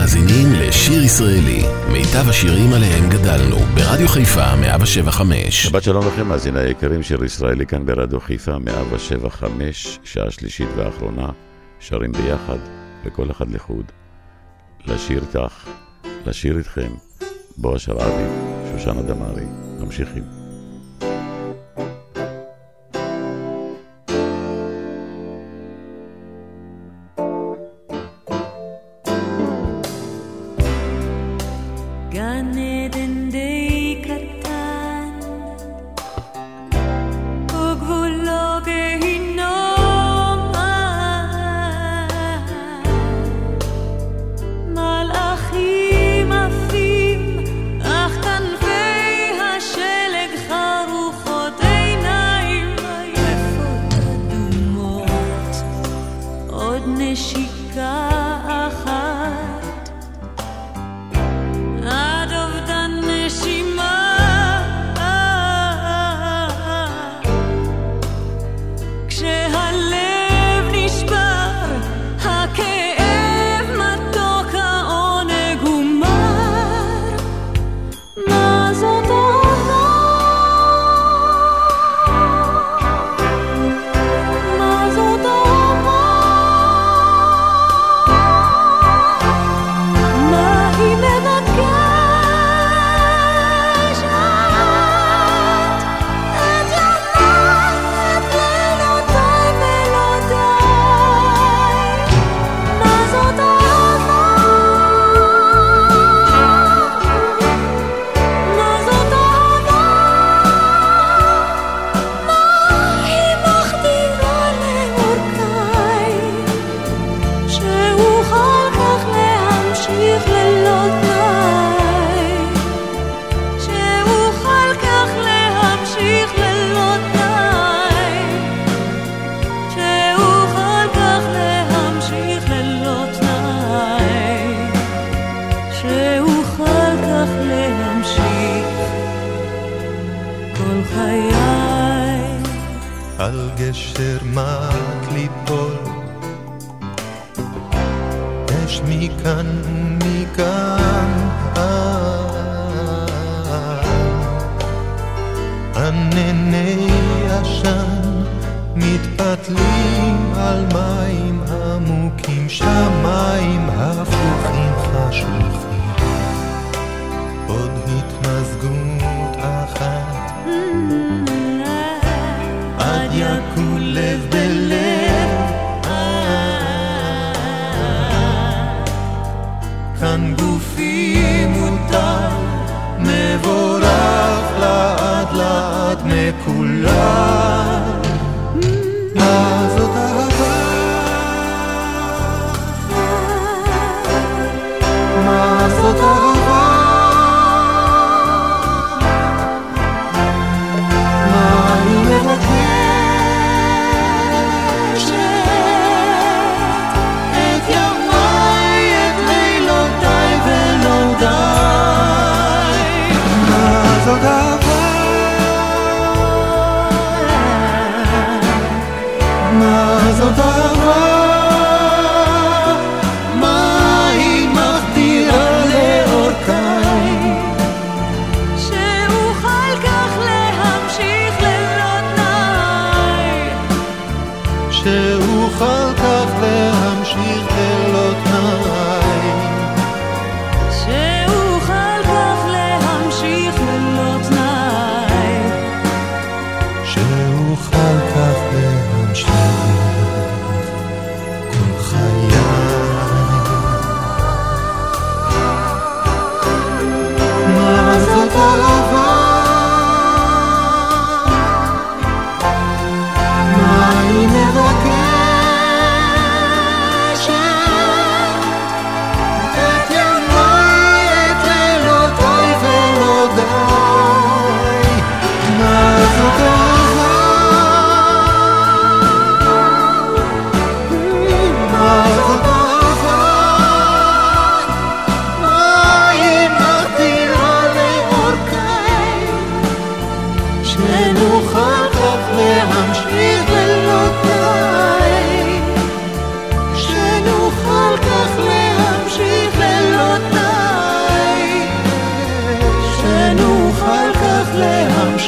מאזינים לשיר ישראלי, מיטב השירים עליהם גדלנו, ברדיו חיפה 175. שבת שלום לכם, מאזיני היקרים, שיר ישראלי כאן ברדיו חיפה 175, שעה שלישית ואחרונה, שרים ביחד, וכל אחד לחוד. לשיר איתך, לשיר איתכם, בועז שרעבי, שושנה דמארי, ממשיכים. Oh.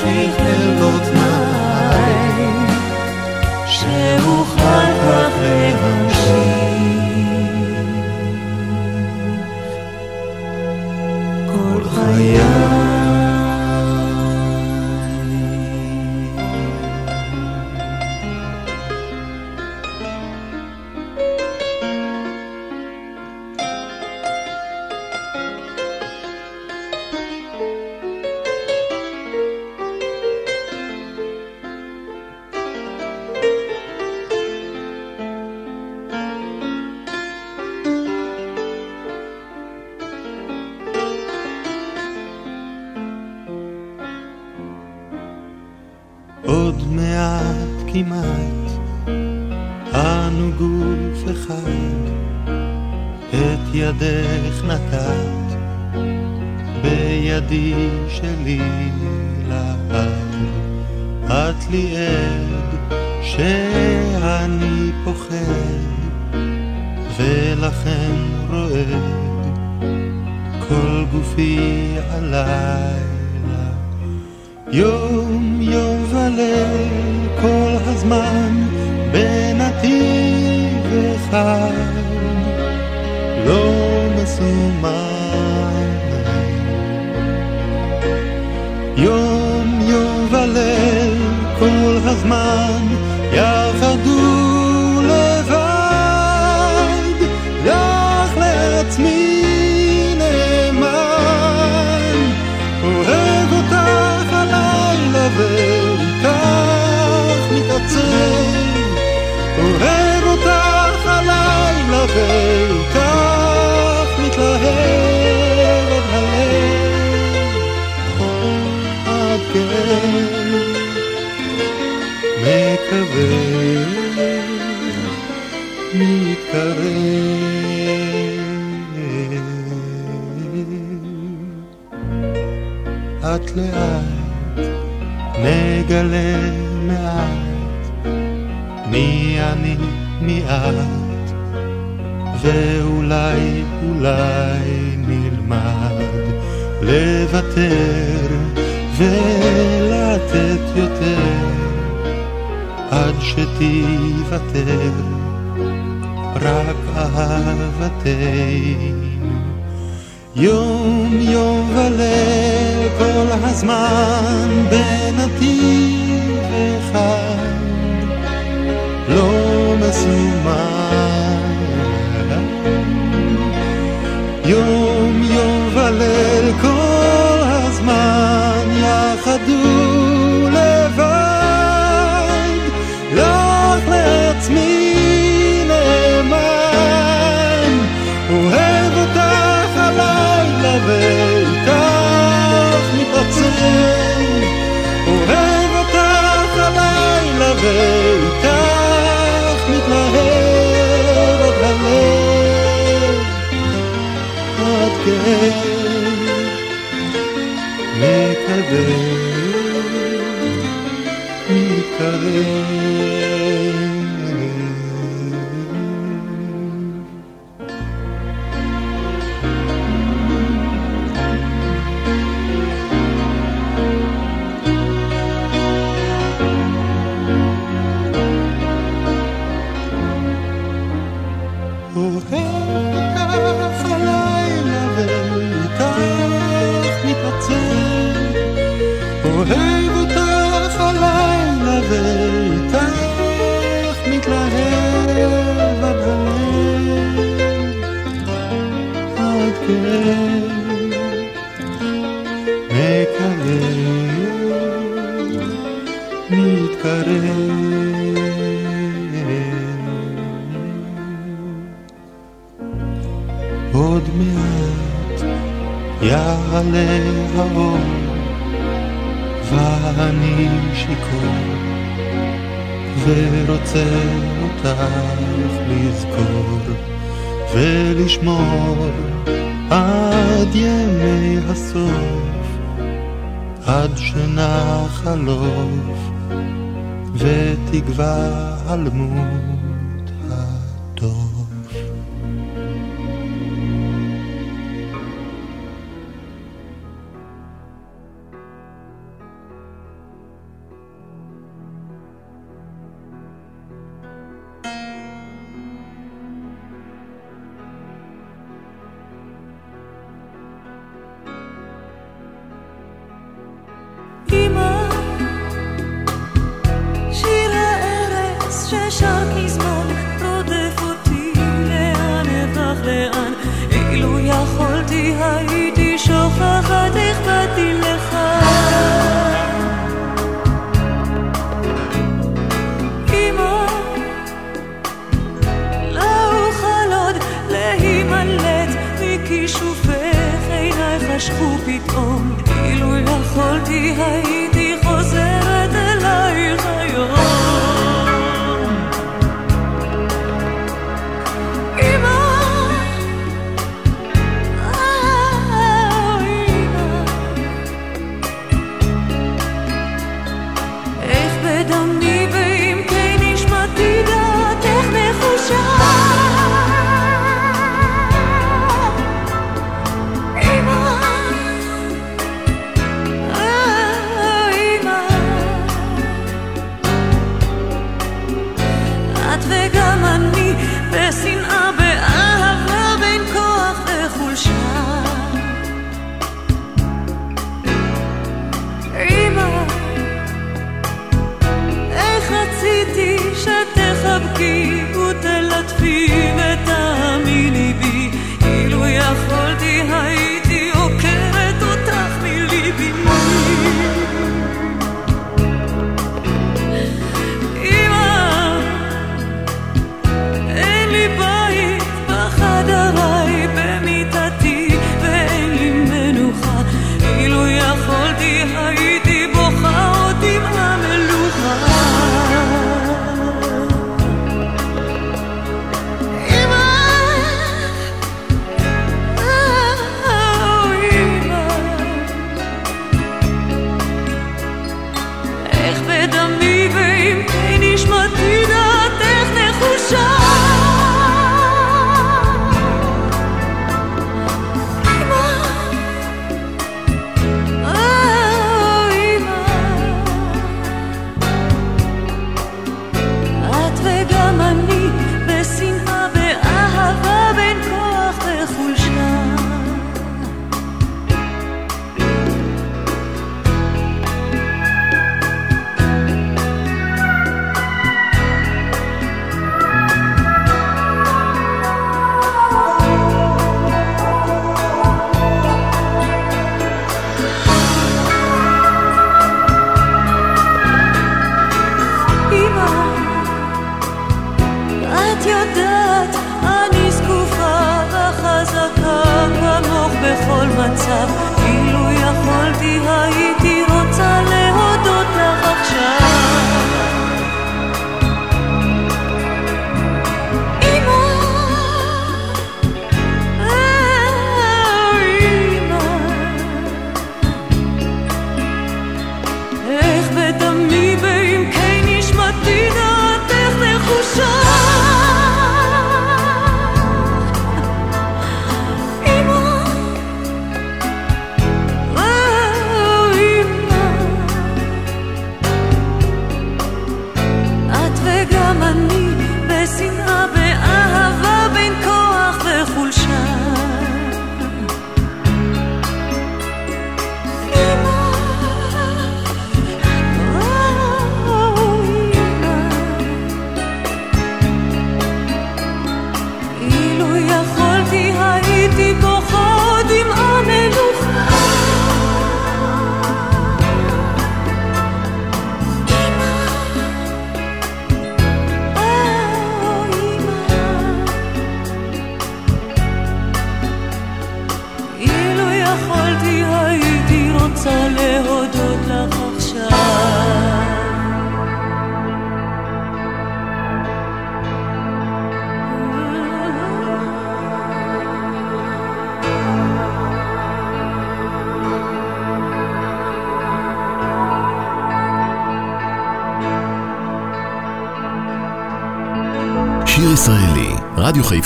שהיא לא תנאי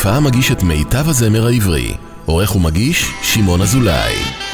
חיפה מגיש את מיטב הזמר העברי. עורך ומגיש, שמעון אזולאי.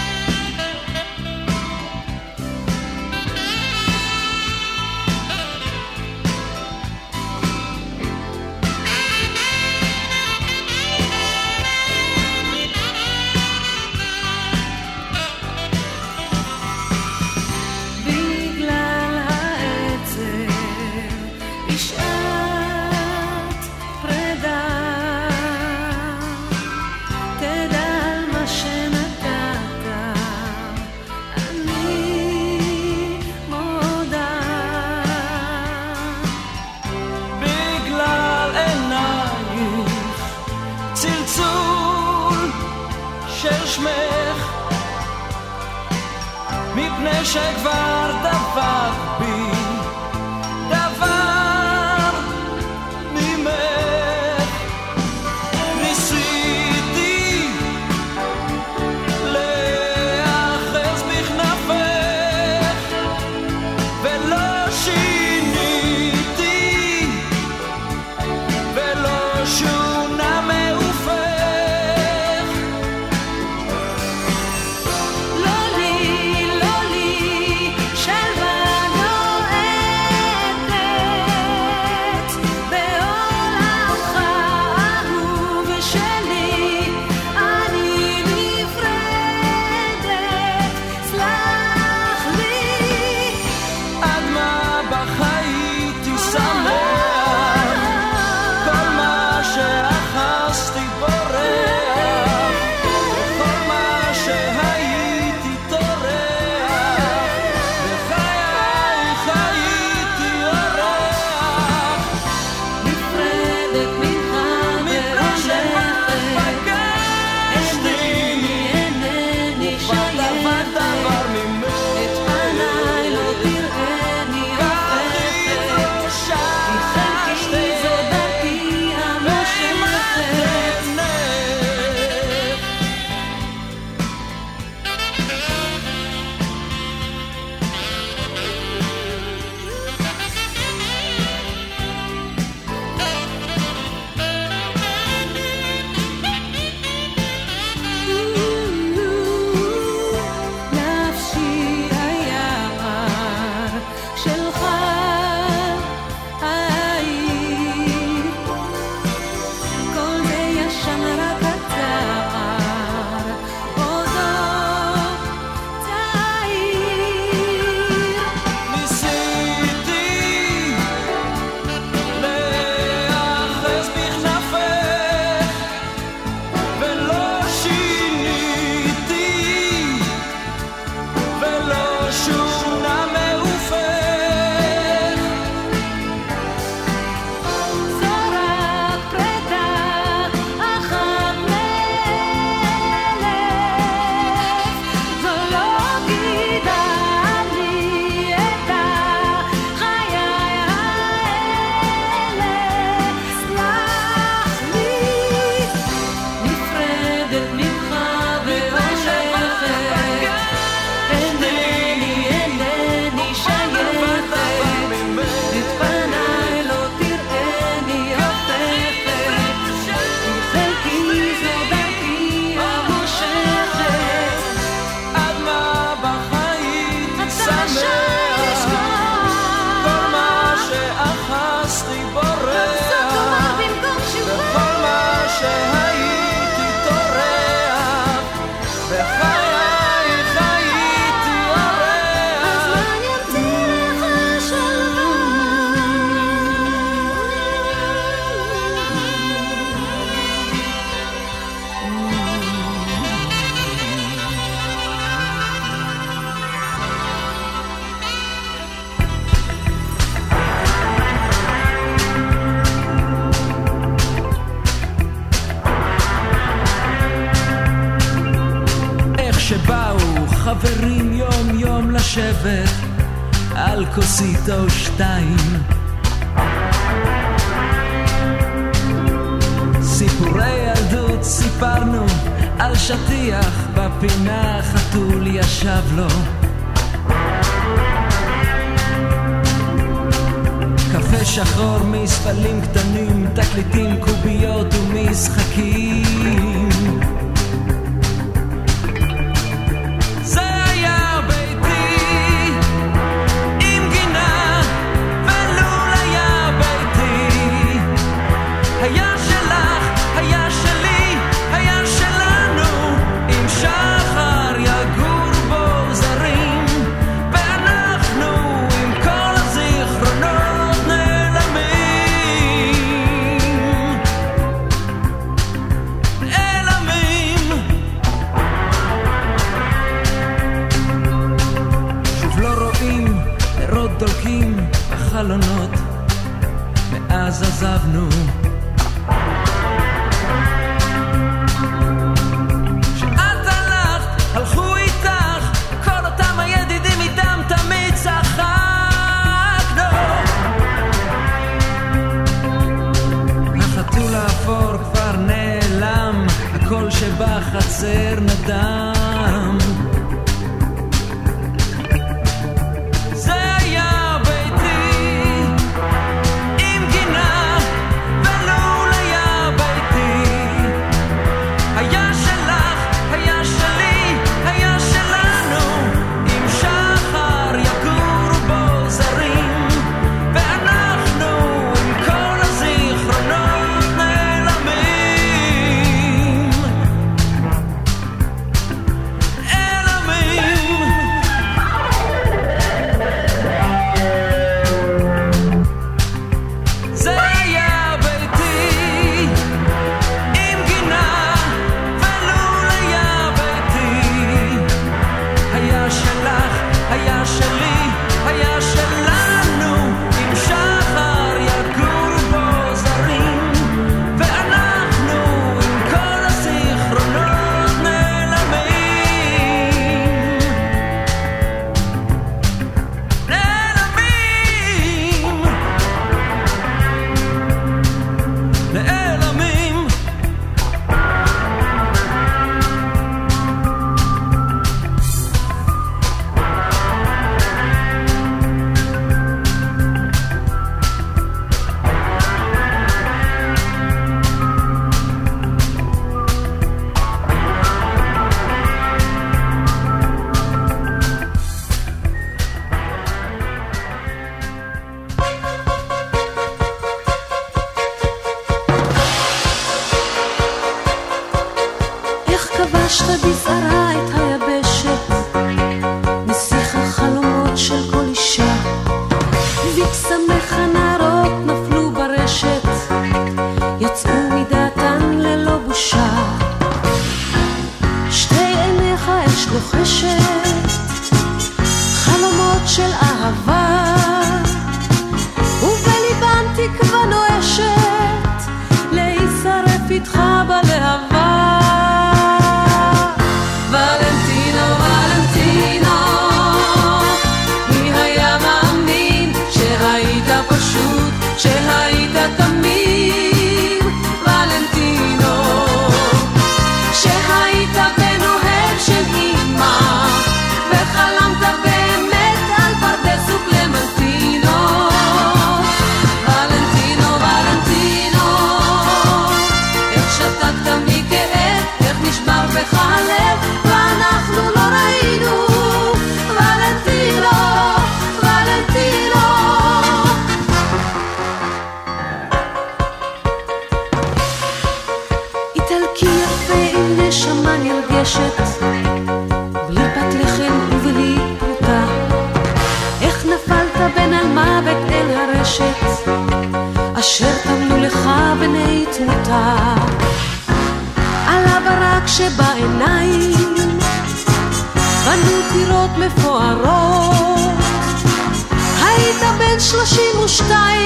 Stein.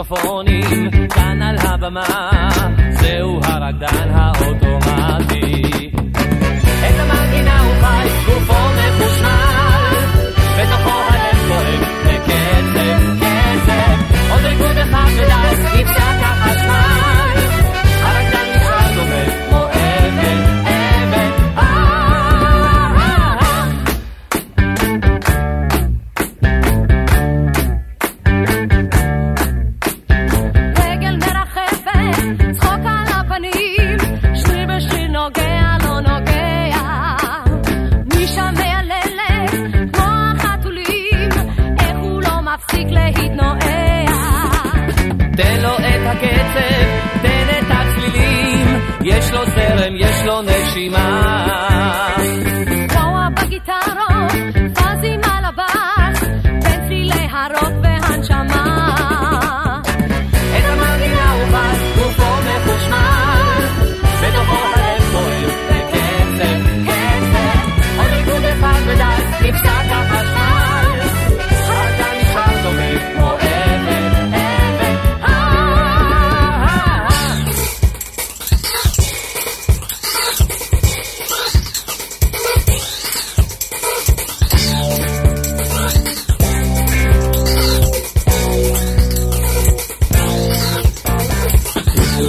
מיקרופונים כאן על הבמה, זהו הרקדן האוטומטי. את המנגינה הוא חי, גופו מחושמל, בתוכו הלב כואב בקצב, קצב, עוד ריקוד אחד ודי, נפסק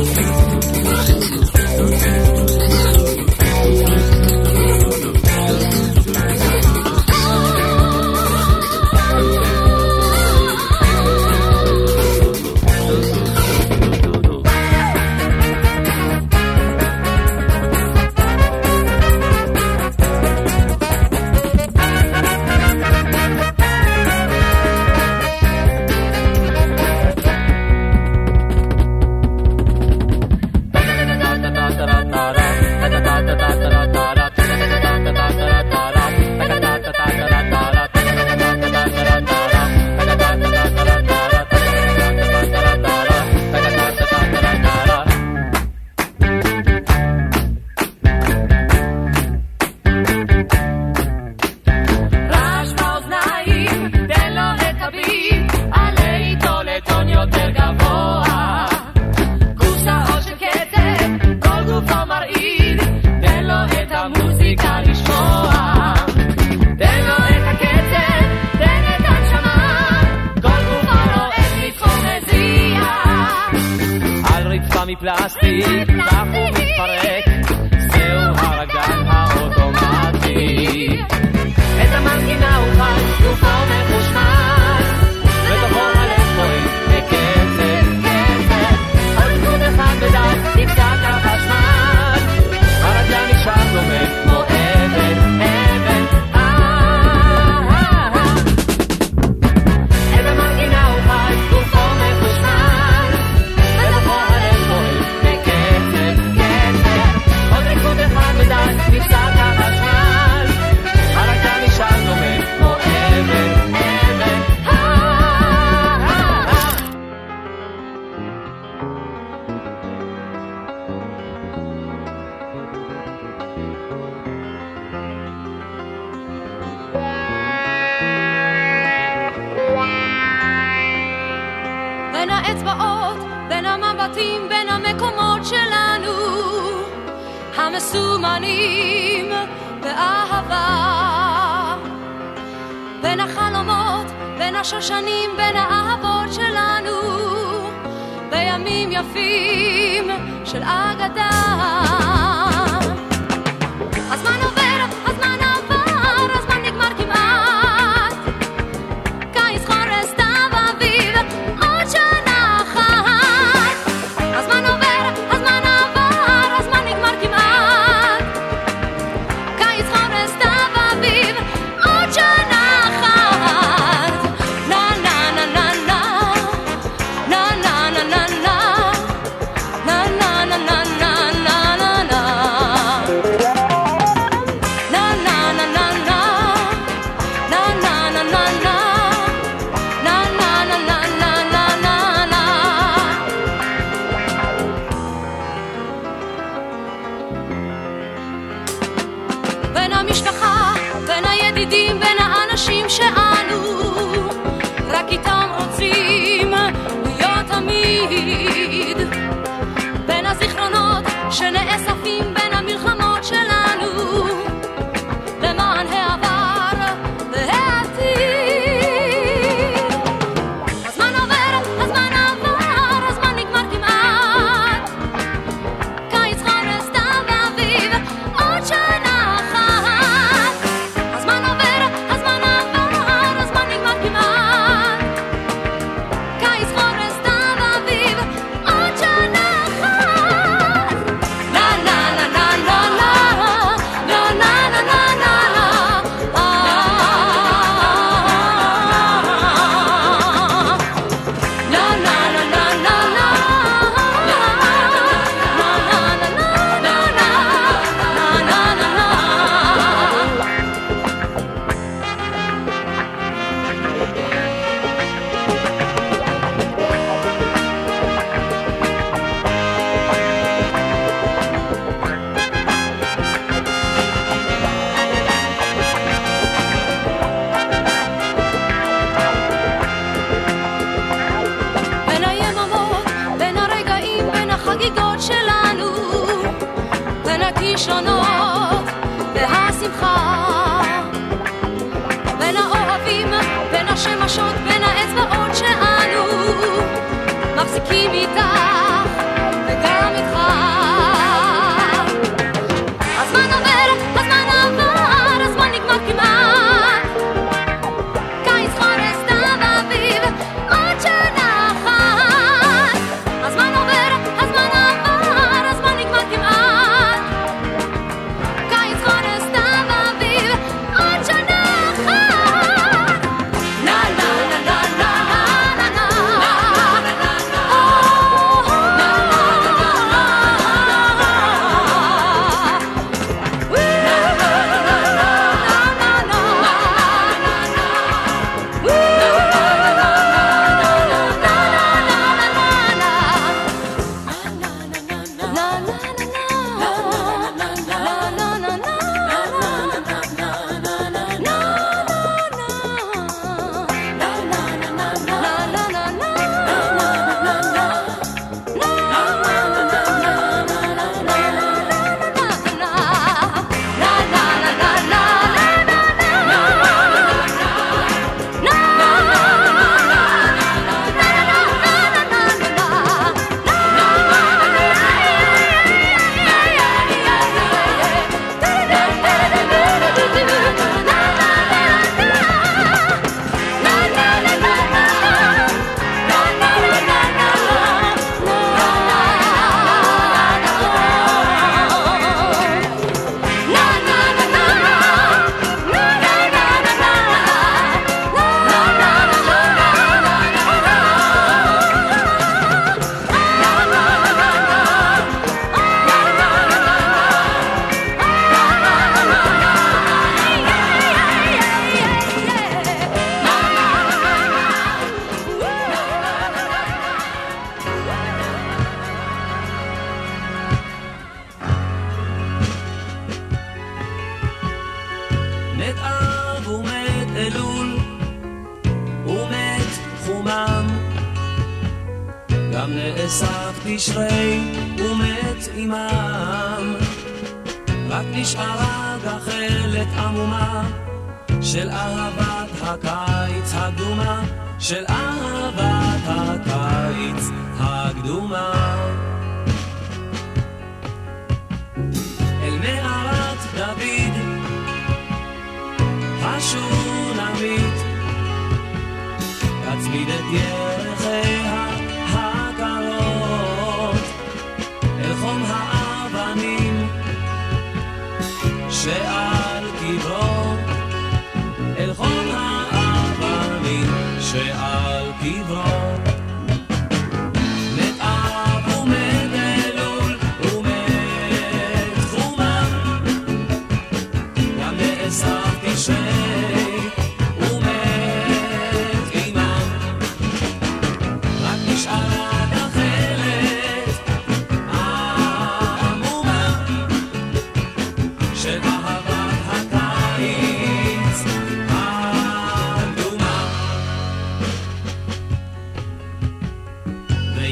Thank you.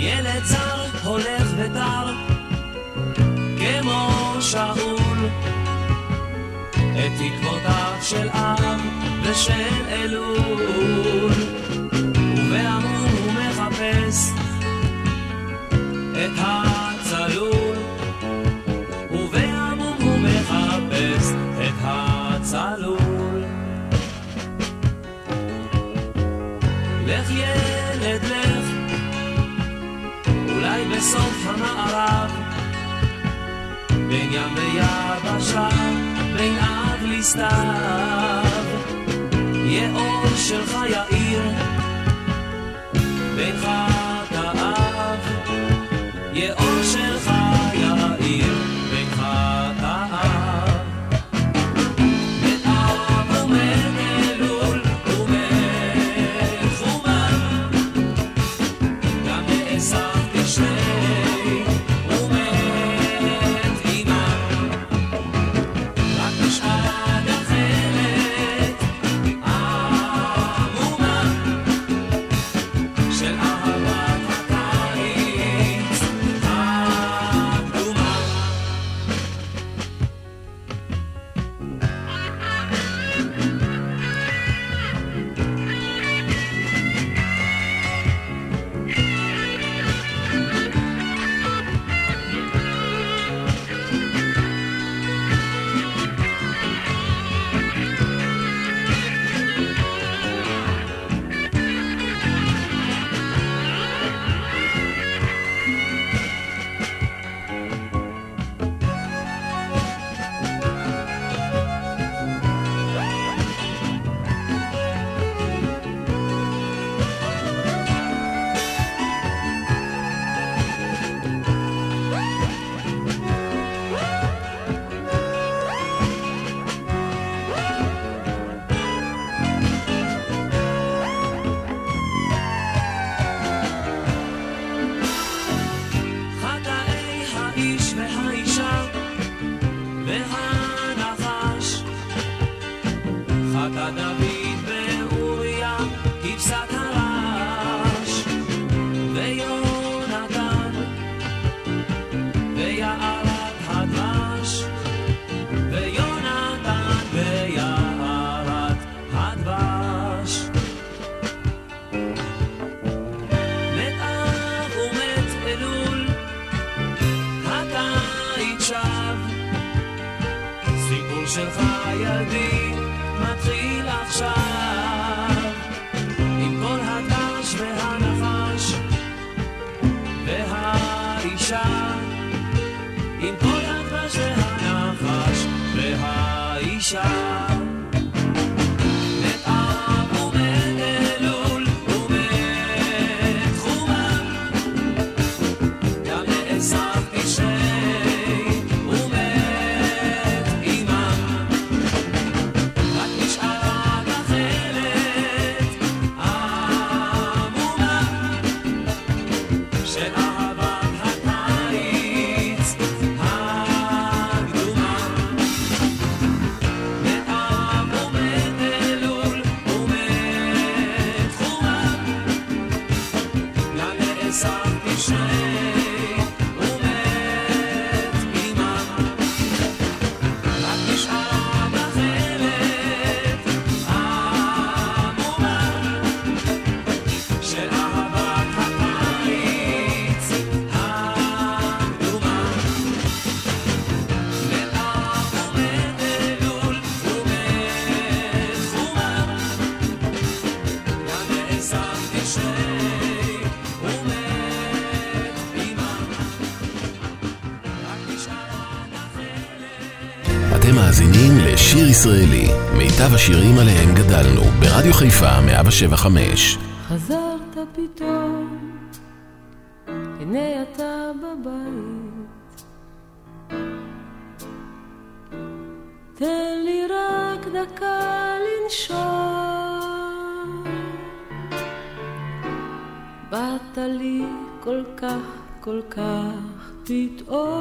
וילד זר הולך ודר כמו שאול, את תקוותיו של עם ושל אלול, ובאמון הוא מחפש את ה... בסוף המערב. בין ים ויבשה, בין עד לסתיו. יהיה אור שלך יאיר בינך תאב יהיה אור שלך יאיר בינך מיטב השירים עליהם גדלנו, ברדיו חיפה 175. חזרת פתאום, הנה אתה בבית. תן לי רק דקה לנשום. באת לי כל כך, כל כך פתאום.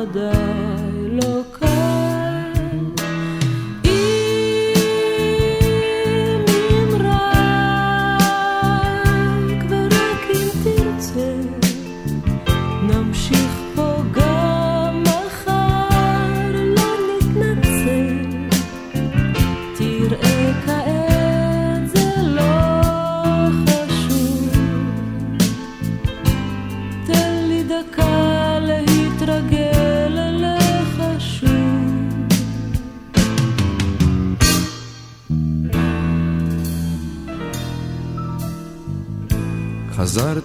היה ודאי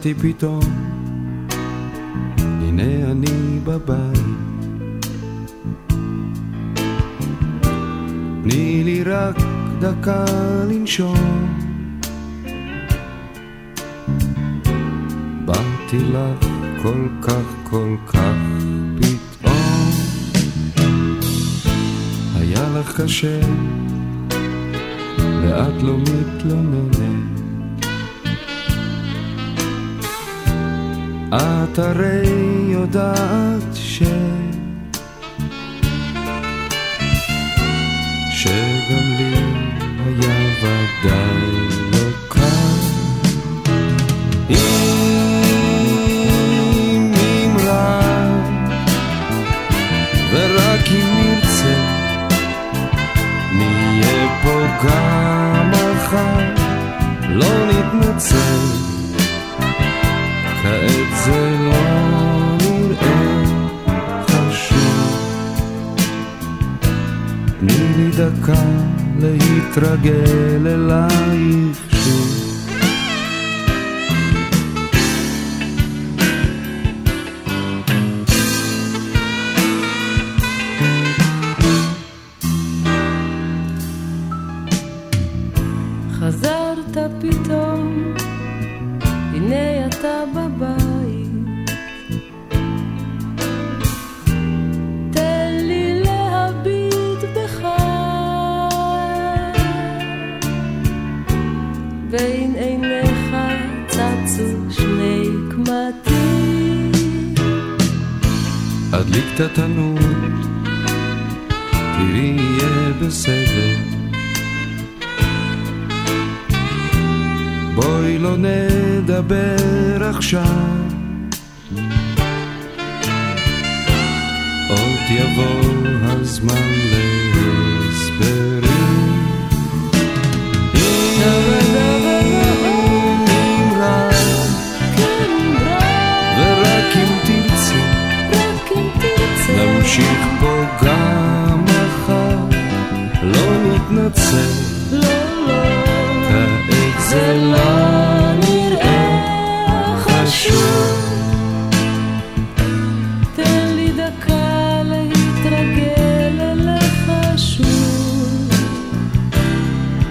חזרתי פתאום, הנה אני בבית. תני לי רק דקה לנשום. באתי לך כל כך כל כך פתאום. היה לך קשה, ואת לא מתלוננת. את הרי יודעת ש... שגם לי היה ודאי לא קל. אם נמרח, ורק אם נרצה, נהיה פה גם מחר, לא נתנצל. זה לא נראה חשוב. תני לי דקה להתרגל אלייך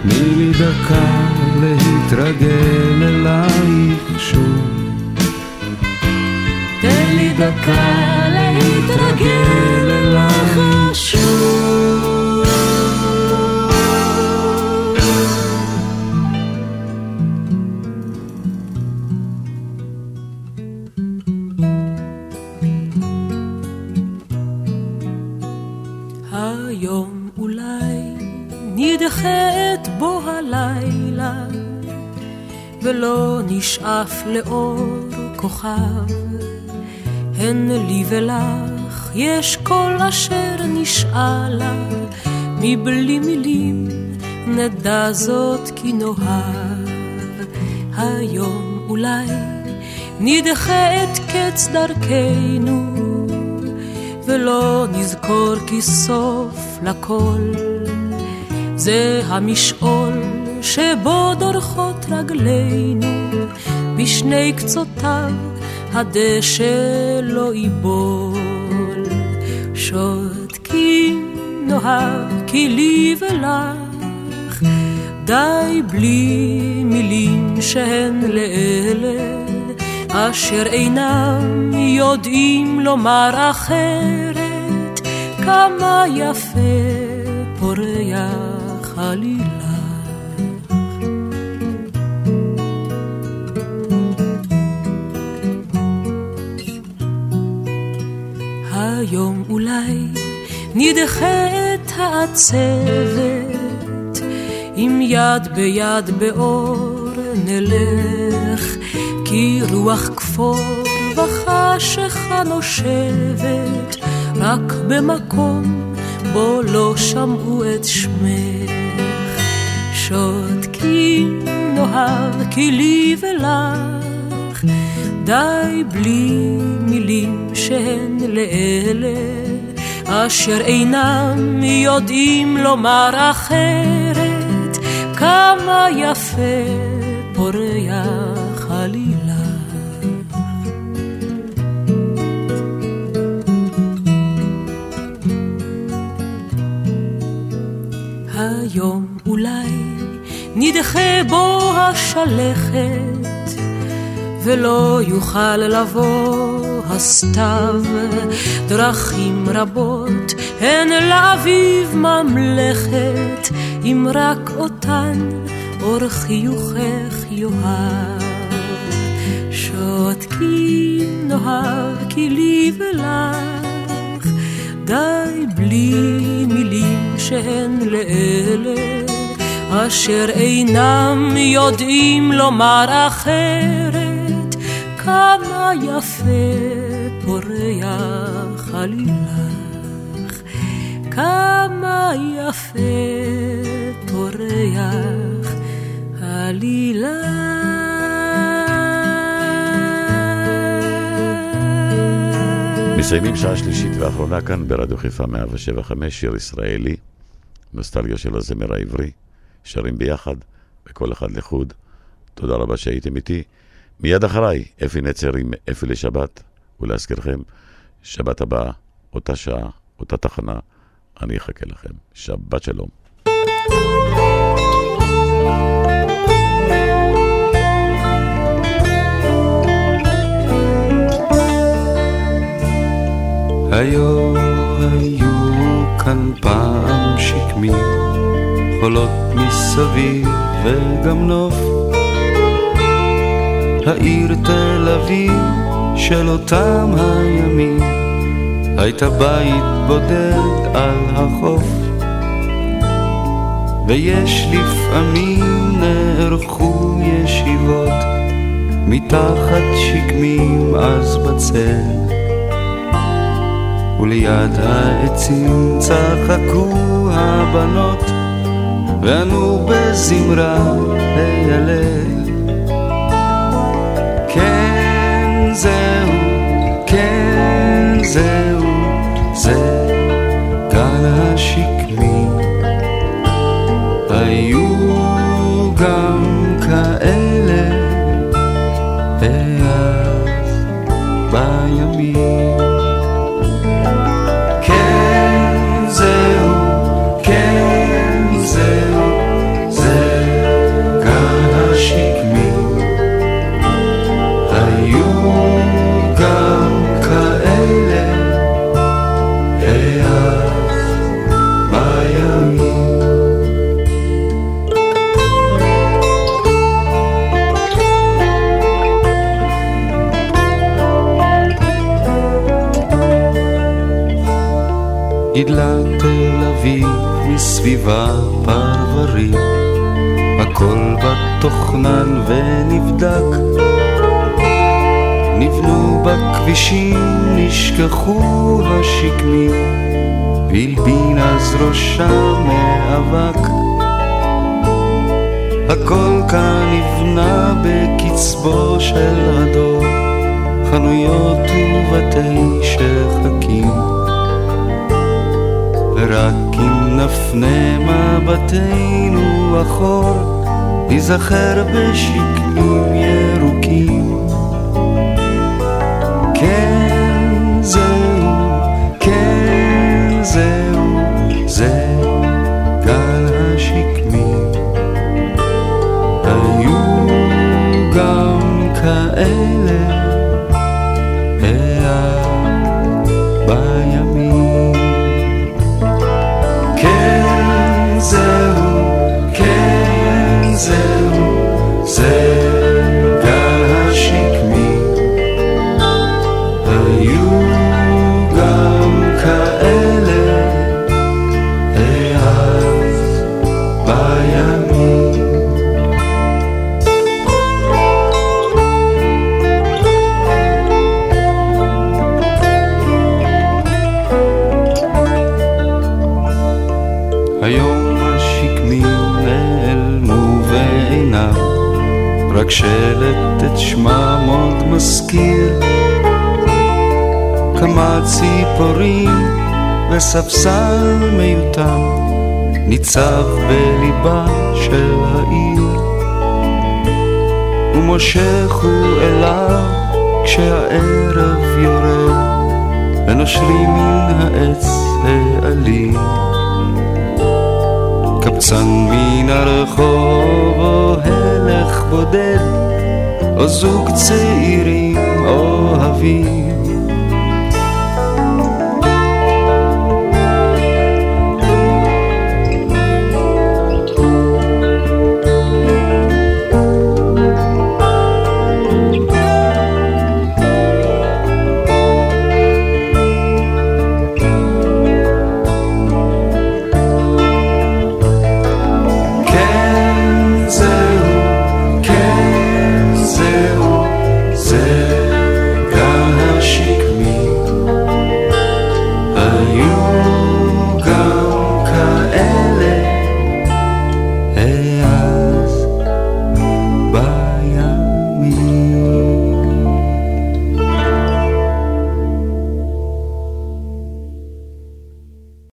תני לי דקה להתרגל אלייך שוב. תן לי דקה להתרגל ולא נשאף לאור כוכב. הן לי ולך יש כל אשר נשאלה מבלי מילים נדע זאת כי נאהב. היום אולי נדחה את קץ דרכנו, ולא נזכור כי סוף לכל. זה המשעול שבו דורכות רגלינו, בשני קצותיו הדשא לא ייבול. שותקים נאהב כי לי ולך, די בלי מילים שהן לאלה, אשר אינם יודעים לומר אחרת, כמה יפה פורח עלילה. היום אולי נדחה את העצבת, עם יד ביד באור נלך, כי רוח כפור וחשיכה נושבת, רק במקום בו לא שמעו את שמך. שותקים נאהב כי לי ולך, די בלי מילים שהן לאלה, אשר אינם יודעים לומר אחרת, כמה יפה פורח עלילה. היום אולי נדחה בו השלכת, ולא יוכל לבוא הסתיו. דרכים רבות הן לאביב ממלכת, אם רק אותן אור חיוכך יאהב. שותקים נאהב כי לי ולך, די בלי מילים שהן לאלה, אשר אינם יודעים לומר אחרת, כמה יפה פורח עלילך, כמה יפה פורח עלילך. מסיימים שעה שלישית ואחרונה כאן ברדיו חיפה 175, שיר ישראלי, נוסטלגיה של הזמר העברי, שרים ביחד, וכל אחד לחוד. תודה רבה שהייתם איתי. מיד אחריי, אפי נצר עם אפי לשבת, ולהזכירכם, שבת הבאה, אותה שעה, אותה תחנה, אני אחכה לכם. שבת שלום. היו היו כאן פעם שקמי, חולות מסביב וגם נוף. העיר תל אביב של אותם הימים, הייתה בית בודד על החוף. ויש לפעמים נערכו ישיבות מתחת שקמים אז בצל. וליד העצים צחקו הבנות וענו בזמרה להלל. זהו, זה גל השקמי. גידלה תל אביב מסביבה פרברים, הכל בתוכנן ונבדק. נבנו בכבישים, נשכחו השקמים, והלבין אז ראשה מאבק. הכל כאן נבנה בקצבו של הדור, חנויות ובתי שחקים ורק אם נפנה מבטנו אחור ניזכר בשקמים ירוקים בימים היום השקמים נעלמו ואינם רק שלט את שמם עוד מזכיר. כמה ציפורים וספסל מיותם ניצב בליבה של העיר. ומושך הוא אליו כשהערב יורד. ונושרים מן העץ העלים. קבצן מן הרחוב או הלך בודד. או זוג צעירים אוהבים